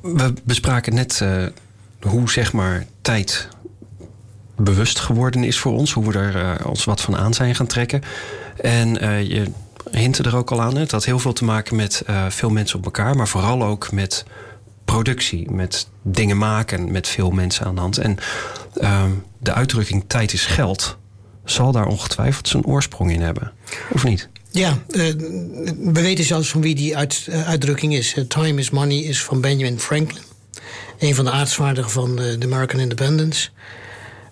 we bespraken net uh, hoe zeg maar tijd bewust geworden is voor ons. Hoe we er uh, ons wat van aan zijn gaan trekken. En uh, je hintte er ook al aan. Het had heel veel te maken met veel mensen op elkaar. Maar vooral ook met productie. Met dingen maken. Met veel mensen aan de hand. En ehm, de uitdrukking tijd is geld zal daar ongetwijfeld zijn oorsprong in hebben. Of niet? Ja, we weten zelfs van wie die uit, uitdrukking is. Time is money is van Benjamin Franklin. Een van de aartsvaardigen van de American Independence.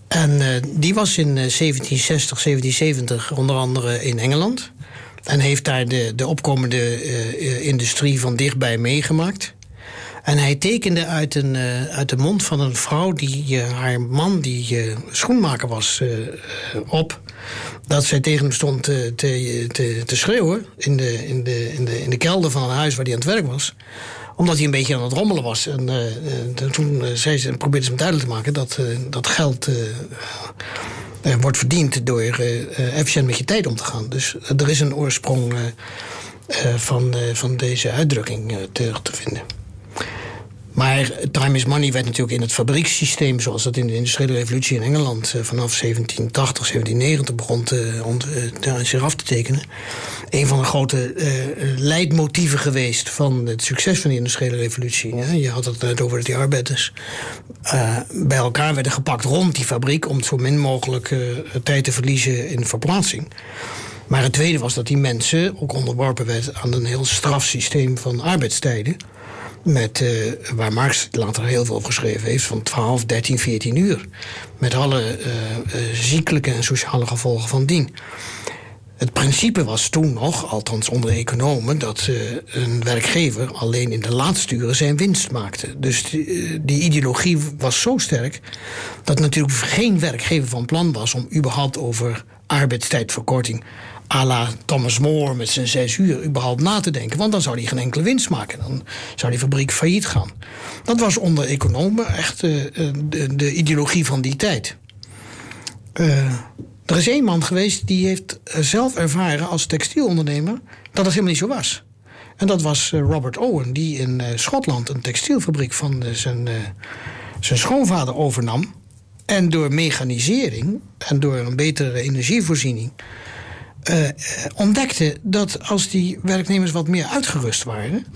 En die was in 1760, 1770 onder andere in Engeland. En heeft daar de, de opkomende industrie van dichtbij meegemaakt. En hij tekende uit, een, uh, uit de mond van een vrouw die haar man, die schoenmaker was, op. Dat zij tegen hem stond te, te, te, schreeuwen in de, in, de, in, de, in de kelder van een huis waar hij aan het werk was omdat hij een beetje aan het rommelen was. En toen ze, probeerde ze hem duidelijk te maken dat, dat geld wordt verdiend door efficiënt met je tijd om te gaan. Dus er is een oorsprong van, van deze uitdrukking terug te vinden. Maar time is money werd natuurlijk in het fabriekssysteem, zoals dat in de industriële revolutie in Engeland vanaf 1780, 1790 begon te, zich af te tekenen een van de grote uh, leidmotieven geweest van het succes van de industriële revolutie. Je had het net over dat die arbeiders bij elkaar werden gepakt rond die fabriek om zo min mogelijk tijd te verliezen in verplaatsing. Maar het tweede was dat die mensen ook onderworpen werden aan een heel strafsysteem van arbeidstijden. Met, uh, waar Marx later heel veel over geschreven heeft, van 12, 13, 14 uur. Met alle uh, uh, ziekelijke en sociale gevolgen van dien. Het principe was toen nog, althans onder economen, dat een werkgever alleen in de laatste uren zijn winst maakte. Dus die, die, ideologie was zo sterk dat natuurlijk geen werkgever van plan was om überhaupt over arbeidstijdverkorting à la Thomas More met zijn zes uur überhaupt na te denken. Want dan zou hij geen enkele winst maken. Dan zou die fabriek failliet gaan. Dat was onder economen echt uh, de, de, ideologie van die tijd. Er is één man geweest die heeft zelf ervaren als textielondernemer dat het helemaal niet zo was. En dat was Robert Owen, die in Schotland een textielfabriek van zijn, zijn schoonvader overnam. En door mechanisering en door een betere energievoorziening uh, ontdekte dat als die werknemers wat meer uitgerust waren,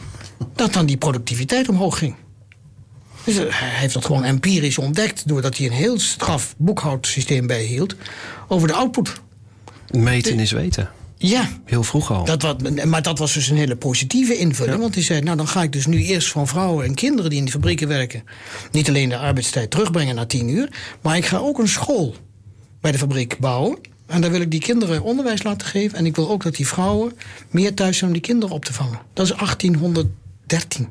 dat dan die productiviteit omhoog ging. Dus hij heeft dat gewoon empirisch ontdekt doordat hij een heel straf boekhoudsysteem bijhield over de output. Meten is weten. Ja. Heel vroeg al. Dat wat, maar dat was dus een hele positieve invulling. Ja. Want hij zei, nou dan ga ik dus nu eerst van vrouwen en kinderen die in de fabrieken werken... niet alleen de arbeidstijd terugbrengen naar tien uur... maar ik ga ook een school bij de fabriek bouwen. En daar wil ik die kinderen onderwijs laten geven. En ik wil ook dat die vrouwen meer thuis zijn om die kinderen op te vangen. Dat is 1813.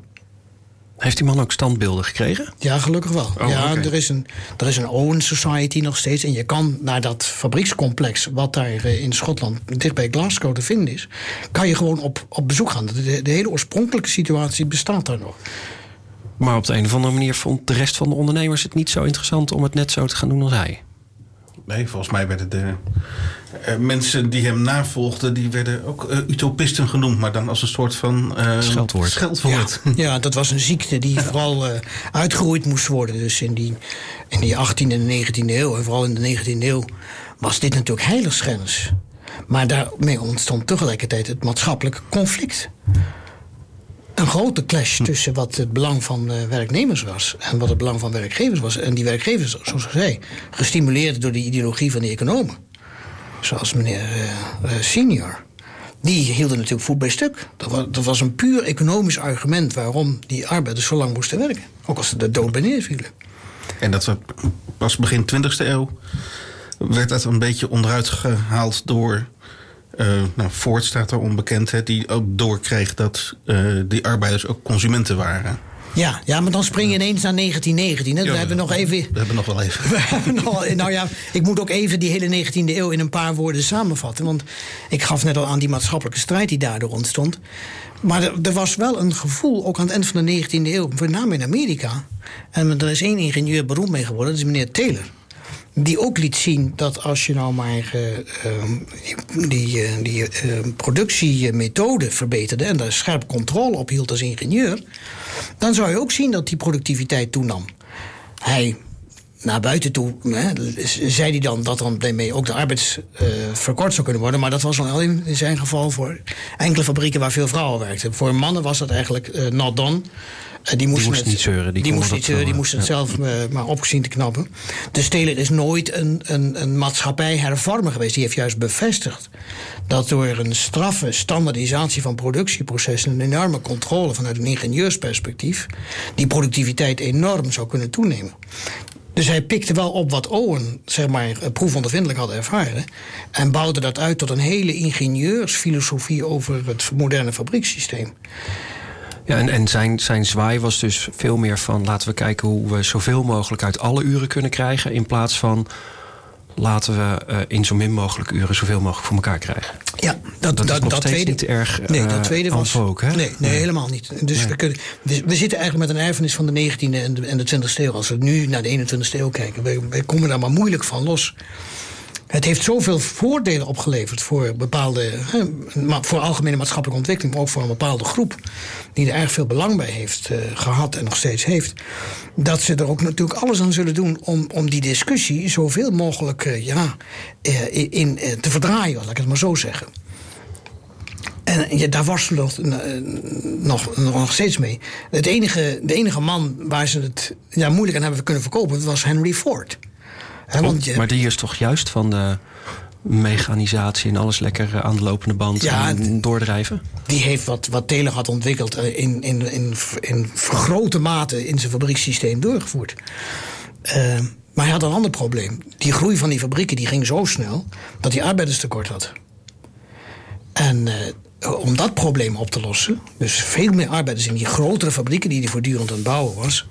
Heeft die man ook standbeelden gekregen? Ja, gelukkig wel. Oh, ja, okay. er, is een, er is een Owen Society nog steeds. En je kan naar dat fabriekscomplex, wat daar in Schotland, dicht bij Glasgow te vinden is, kan je gewoon op, op bezoek gaan. De, de hele oorspronkelijke situatie bestaat daar nog. Maar op de een of andere manier vond de rest van de ondernemers het niet zo interessant om het net zo te gaan doen als hij. Nee, volgens mij werden de uh, mensen die hem navolgden, die werden ook uh, utopisten genoemd, maar dan als een soort van uh, scheldwoord. scheldwoord. Ja, ja, dat was een ziekte die vooral uitgeroeid moest worden. Dus in die, in die 18e en 19e eeuw, en vooral in de 19e eeuw, was dit natuurlijk heiligschennis. Maar daarmee ontstond tegelijkertijd het maatschappelijk conflict een grote clash tussen wat het belang van uh, werknemers was en wat het belang van werkgevers was. En die werkgevers, zoals ik zei, gestimuleerd door de ideologie van de economen. Zoals meneer uh, uh, Senior. Die hielden natuurlijk voet bij stuk. Dat was, dat was, een puur economisch argument waarom die arbeiders zo lang moesten werken. Ook als ze er dood bij neervielen. En dat was begin 20e eeuw. Werd dat een beetje onderuit gehaald door uh, nou, Ford staat er onbekend, hè, die ook doorkreeg dat uh, die arbeiders ook consumenten waren. Ja, ja, maar dan spring je ineens naar 1919. Hè? Ja, we hebben nog even. We hebben nog wel even. We hebben nog, nou ja, ik moet ook even die hele 19e eeuw in een paar woorden samenvatten. Want ik gaf net al aan die maatschappelijke strijd die daardoor ontstond. Maar er, er was wel een gevoel, ook aan het eind van de 19e eeuw, met name in Amerika. En er is één ingenieur beroemd mee geworden, dat is meneer Taylor. Die ook liet zien dat als je nou maar uh, die, die, uh, die productiemethode verbeterde en daar scherp controle op hield als ingenieur, dan zou je ook zien dat die productiviteit toenam. Hij naar buiten toe hè, zei hij dan dat dan daarmee ook de arbeids uh, verkort zou kunnen worden. Maar dat was dan alleen in zijn geval voor enkele fabrieken waar veel vrouwen werkten. Voor mannen was dat eigenlijk uh, not done. Uh, die moesten het, niet zeuren. Die, die moesten niet zeuren, die moesten het zelf maar opgezien te knappen. De Steler is nooit een, een, een maatschappij hervormer geweest. Die heeft juist bevestigd dat door een straffe standaardisatie van productieprocessen... een enorme controle vanuit een ingenieursperspectief... die productiviteit enorm zou kunnen toenemen. Dus hij pikte wel op wat Owen zeg maar, proefondervindelijk had ervaren. En bouwde dat uit tot een hele ingenieursfilosofie over het moderne fabriekssysteem. Ja, en, en zijn, zijn zwaai was dus veel meer van laten we kijken hoe we zoveel mogelijk uit alle uren kunnen krijgen. In plaats van laten we uh, in zo min mogelijk uren zoveel mogelijk voor elkaar krijgen. Ja, dat, dat, dat, dat tweede, niet erg. Nee, dat tweede uh, was. Hè? Nee, nee, helemaal niet. Dus nee. we, kunnen, we, we, zitten eigenlijk met een erfenis van de 19e en de, en de 20e eeuw. Als we nu naar de 21e eeuw kijken, wij, wij komen daar maar moeilijk van los. Het heeft zoveel voordelen opgeleverd voor bepaalde, voor algemene maatschappelijke ontwikkeling, maar ook voor een bepaalde groep die er erg veel belang bij heeft uh, gehad en nog steeds heeft. Dat ze er ook natuurlijk alles aan zullen doen om, om die discussie zoveel mogelijk uh, ja, uh, in, te verdraaien, laat ik het maar zo zeggen. En ja, daar worstelen nog, nog, nog steeds mee. Het enige, de enige man waar ze het ja, moeilijk aan hebben kunnen verkopen, was Henry Ford. He, want je, maar die is toch juist van de mechanisatie en alles lekker eh, aan de lopende band ja, doordrijven? Die heeft wat, wat Taylor had ontwikkeld eh, in, in, in, in vergrote mate in zijn fabriekssysteem doorgevoerd. Uh, maar hij had een ander probleem. Die groei van die fabrieken die ging zo snel dat hij arbeiderstekort had. En uh, om dat probleem op te lossen, dus veel meer arbeiders in die grotere fabrieken die hij voortdurend aan het bouwen was,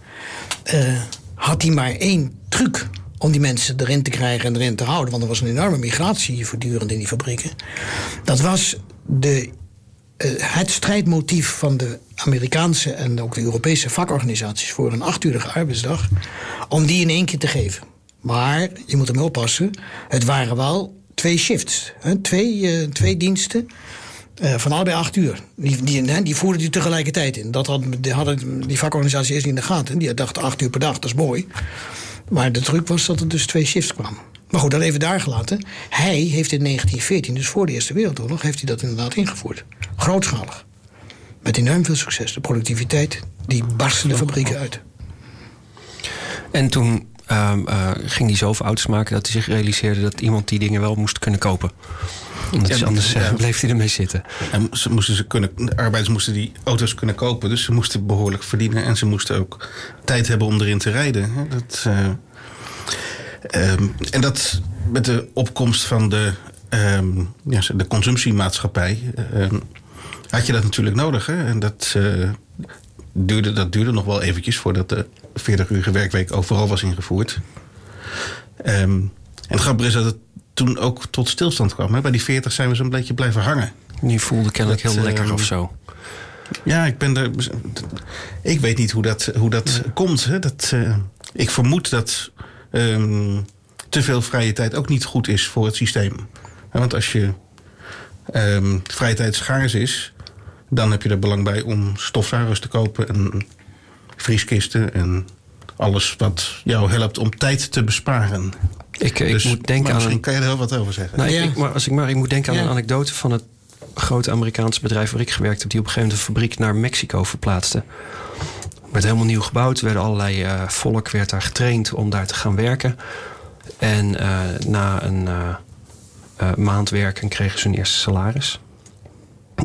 uh, had hij maar één truc om die mensen erin te krijgen en erin te houden. Want er was een enorme migratie voortdurend in die fabrieken. Dat was de, uh, het strijdmotief van de Amerikaanse en ook de Europese vakorganisaties voor een achturige arbeidsdag. Om die in één keer te geven. Maar je moet hem oppassen. Het waren wel twee shifts. Hè, twee, uh, twee diensten. Uh, van allebei acht uur. Die, die, die voerden die tegelijkertijd in. Dat die hadden die vakorganisatie eerst niet in de gaten. Die dachten acht uur per dag, dat is mooi. Maar de truc was dat er dus twee shifts kwamen. Maar goed, dat even daar gelaten. Hij heeft in 1914, dus voor de Eerste Wereldoorlog, heeft hij dat inderdaad ingevoerd. Grootschalig. Met enorm veel succes. De productiviteit, die barstte de fabrieken uit. En toen uh, uh, ging hij zoveel auto's maken dat hij zich realiseerde dat iemand die dingen wel moest kunnen kopen. Omdat anders ja. bleef hij ermee zitten. En ze moesten ze kunnen, de arbeiders moesten die auto's kunnen kopen. Dus ze moesten behoorlijk verdienen. En ze moesten ook tijd hebben om erin te rijden. Dat, uh, um, en dat met de opkomst van de, um, ja, de consumptiemaatschappij. Um, had je dat natuurlijk nodig. Hè? En dat, uh, duurde, dat duurde nog wel eventjes voordat de 40-uurige werkweek overal was ingevoerd. en het grappige is dat het toen ook tot stilstand kwam. Hè? Bij die 40 zijn we zo'n beetje blijven hangen. Die voelde kennelijk dat, heel lekker uh, of zo. Ja, ik ben er. Ik weet niet hoe dat, hoe dat ja. komt. Hè? Dat, uh, ik vermoed dat um, te veel vrije tijd ook niet goed is voor het systeem. Want als je um, vrije tijd schaars is, dan heb je er belang bij om stofzuigers te kopen en vrieskisten en alles wat jou helpt om tijd te besparen. Ik, dus, ik moet denken misschien aan. kan je er heel wat over zeggen. Nou, ja. ik, maar als ik maar ik moet denken aan ja. een anekdote van het grote Amerikaanse bedrijf waar ik gewerkt heb, die op een gegeven moment een fabriek naar Mexico verplaatste. Er werd helemaal nieuw gebouwd. Er werden allerlei uh, volk werd daar getraind om daar te gaan werken. En uh, na een uh, maand werken kregen ze hun eerste salaris.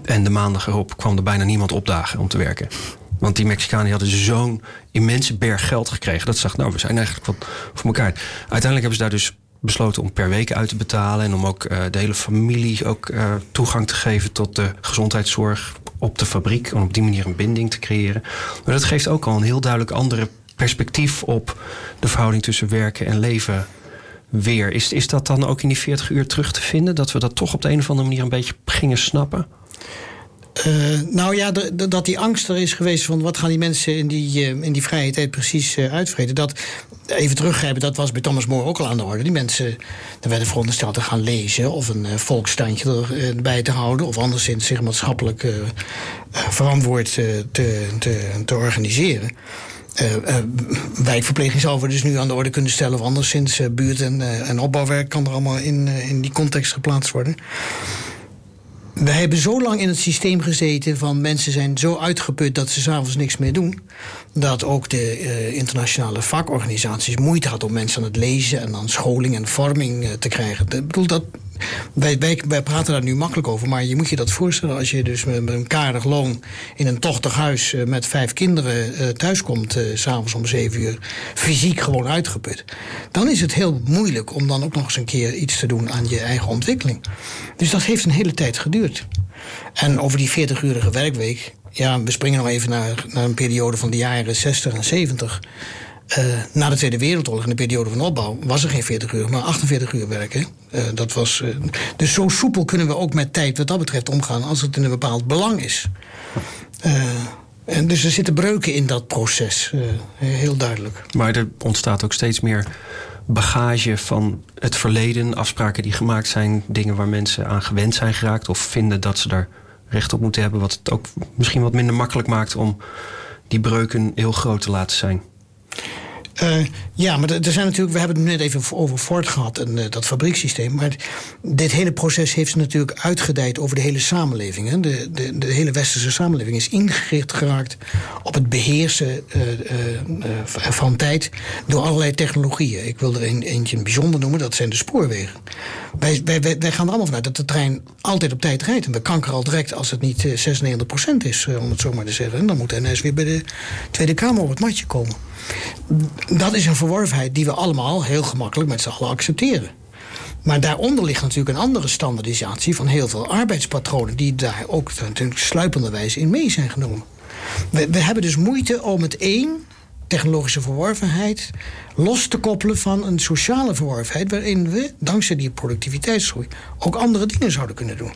En de maandag erop kwam er bijna niemand opdagen om te werken. Want die Mexicanen hadden zo'n immense berg geld gekregen. Dat dachten, nou, we zijn eigenlijk wat voor elkaar. Uiteindelijk hebben ze daar dus besloten om per week uit te betalen. En om ook uh, de hele familie ook uh, toegang te geven tot de gezondheidszorg op de fabriek. Om op die manier een binding te creëren. Maar dat geeft ook al een heel duidelijk andere perspectief op de verhouding tussen werken en leven weer. Is, is dat dan ook in die 40 uur terug te vinden? Dat we dat toch op de een of andere manier een beetje gingen snappen? Uh, nou ja, dat die angst er is geweest van wat gaan die mensen in die, uh, in die vrije tijd precies uh, uitvreten. Dat, even teruggrijpen, dat was bij Thomas More ook al aan de orde. Die mensen er werden verondersteld te gaan lezen of een volksstandje erbij te houden. Of anderszins zich maatschappelijk verantwoord te, te, te organiseren. wijkverpleging zou we dus nu aan de orde kunnen stellen. Of anderszins buurt- en, en opbouwwerk kan er allemaal in, in die context geplaatst worden. We hebben zo lang in het systeem gezeten van mensen zijn zo uitgeput dat ze s'avonds niks meer doen. Dat ook de uh, internationale vakorganisaties moeite hadden om mensen aan het lezen en aan scholing en vorming uh, te krijgen. Ik bedoel, dat, wij, wij, praten daar nu makkelijk over, maar je moet je dat voorstellen als je dus met, een karig loon in een tochtig huis uh, met vijf kinderen uh, thuiskomt, uh, s'avonds om zeven uur, fysiek gewoon uitgeput. Dan is het heel moeilijk om dan ook nog eens een keer iets te doen aan je eigen ontwikkeling. Dus dat heeft een hele tijd geduurd. En over die 40-urige werkweek, ja, we springen nog even naar, naar een periode van de jaren 60 en 70. Uh, na de Tweede Wereldoorlog, in de periode van opbouw, was er geen 40 uur, maar 48 uur werken. Uh, dat was, uh, dus zo soepel kunnen we ook met tijd wat dat betreft omgaan als het in een bepaald belang is. en dus er zitten breuken in dat proces, heel duidelijk. Maar er ontstaat ook steeds meer bagage van het verleden, afspraken die gemaakt zijn, dingen waar mensen aan gewend zijn geraakt of vinden dat ze daar recht op moeten hebben, wat het ook misschien wat minder makkelijk maakt om die breuken heel groot te laten zijn. Uh, ja, maar er zijn natuurlijk, we hebben het net even over Ford gehad en uh, dat fabriekssysteem. Maar dit hele proces heeft natuurlijk uitgedijd over de hele samenleving. Hè. De, de, de hele westerse samenleving is ingericht geraakt op het beheersen uh, van tijd door allerlei technologieën. Ik wil er een, eentje bijzonder noemen, dat zijn de spoorwegen. Wij, wij, wij gaan er allemaal vanuit dat de trein altijd op tijd rijdt. En we kankeren al direct als het niet 96% is, om het zo maar te zeggen. En dan moet NS weer bij de Tweede Kamer op het matje komen dat is een verworvenheid die we allemaal heel gemakkelijk met z'n allen accepteren. Maar daaronder ligt natuurlijk een andere standaardisatie van heel veel arbeidspatronen, die daar ook natuurlijk sluipenderwijs in mee zijn genomen. We, we hebben dus moeite om het één, technologische verworvenheid, los te koppelen van een sociale verworvenheid, waarin we, dankzij die productiviteitsgroei, ook andere dingen zouden kunnen doen.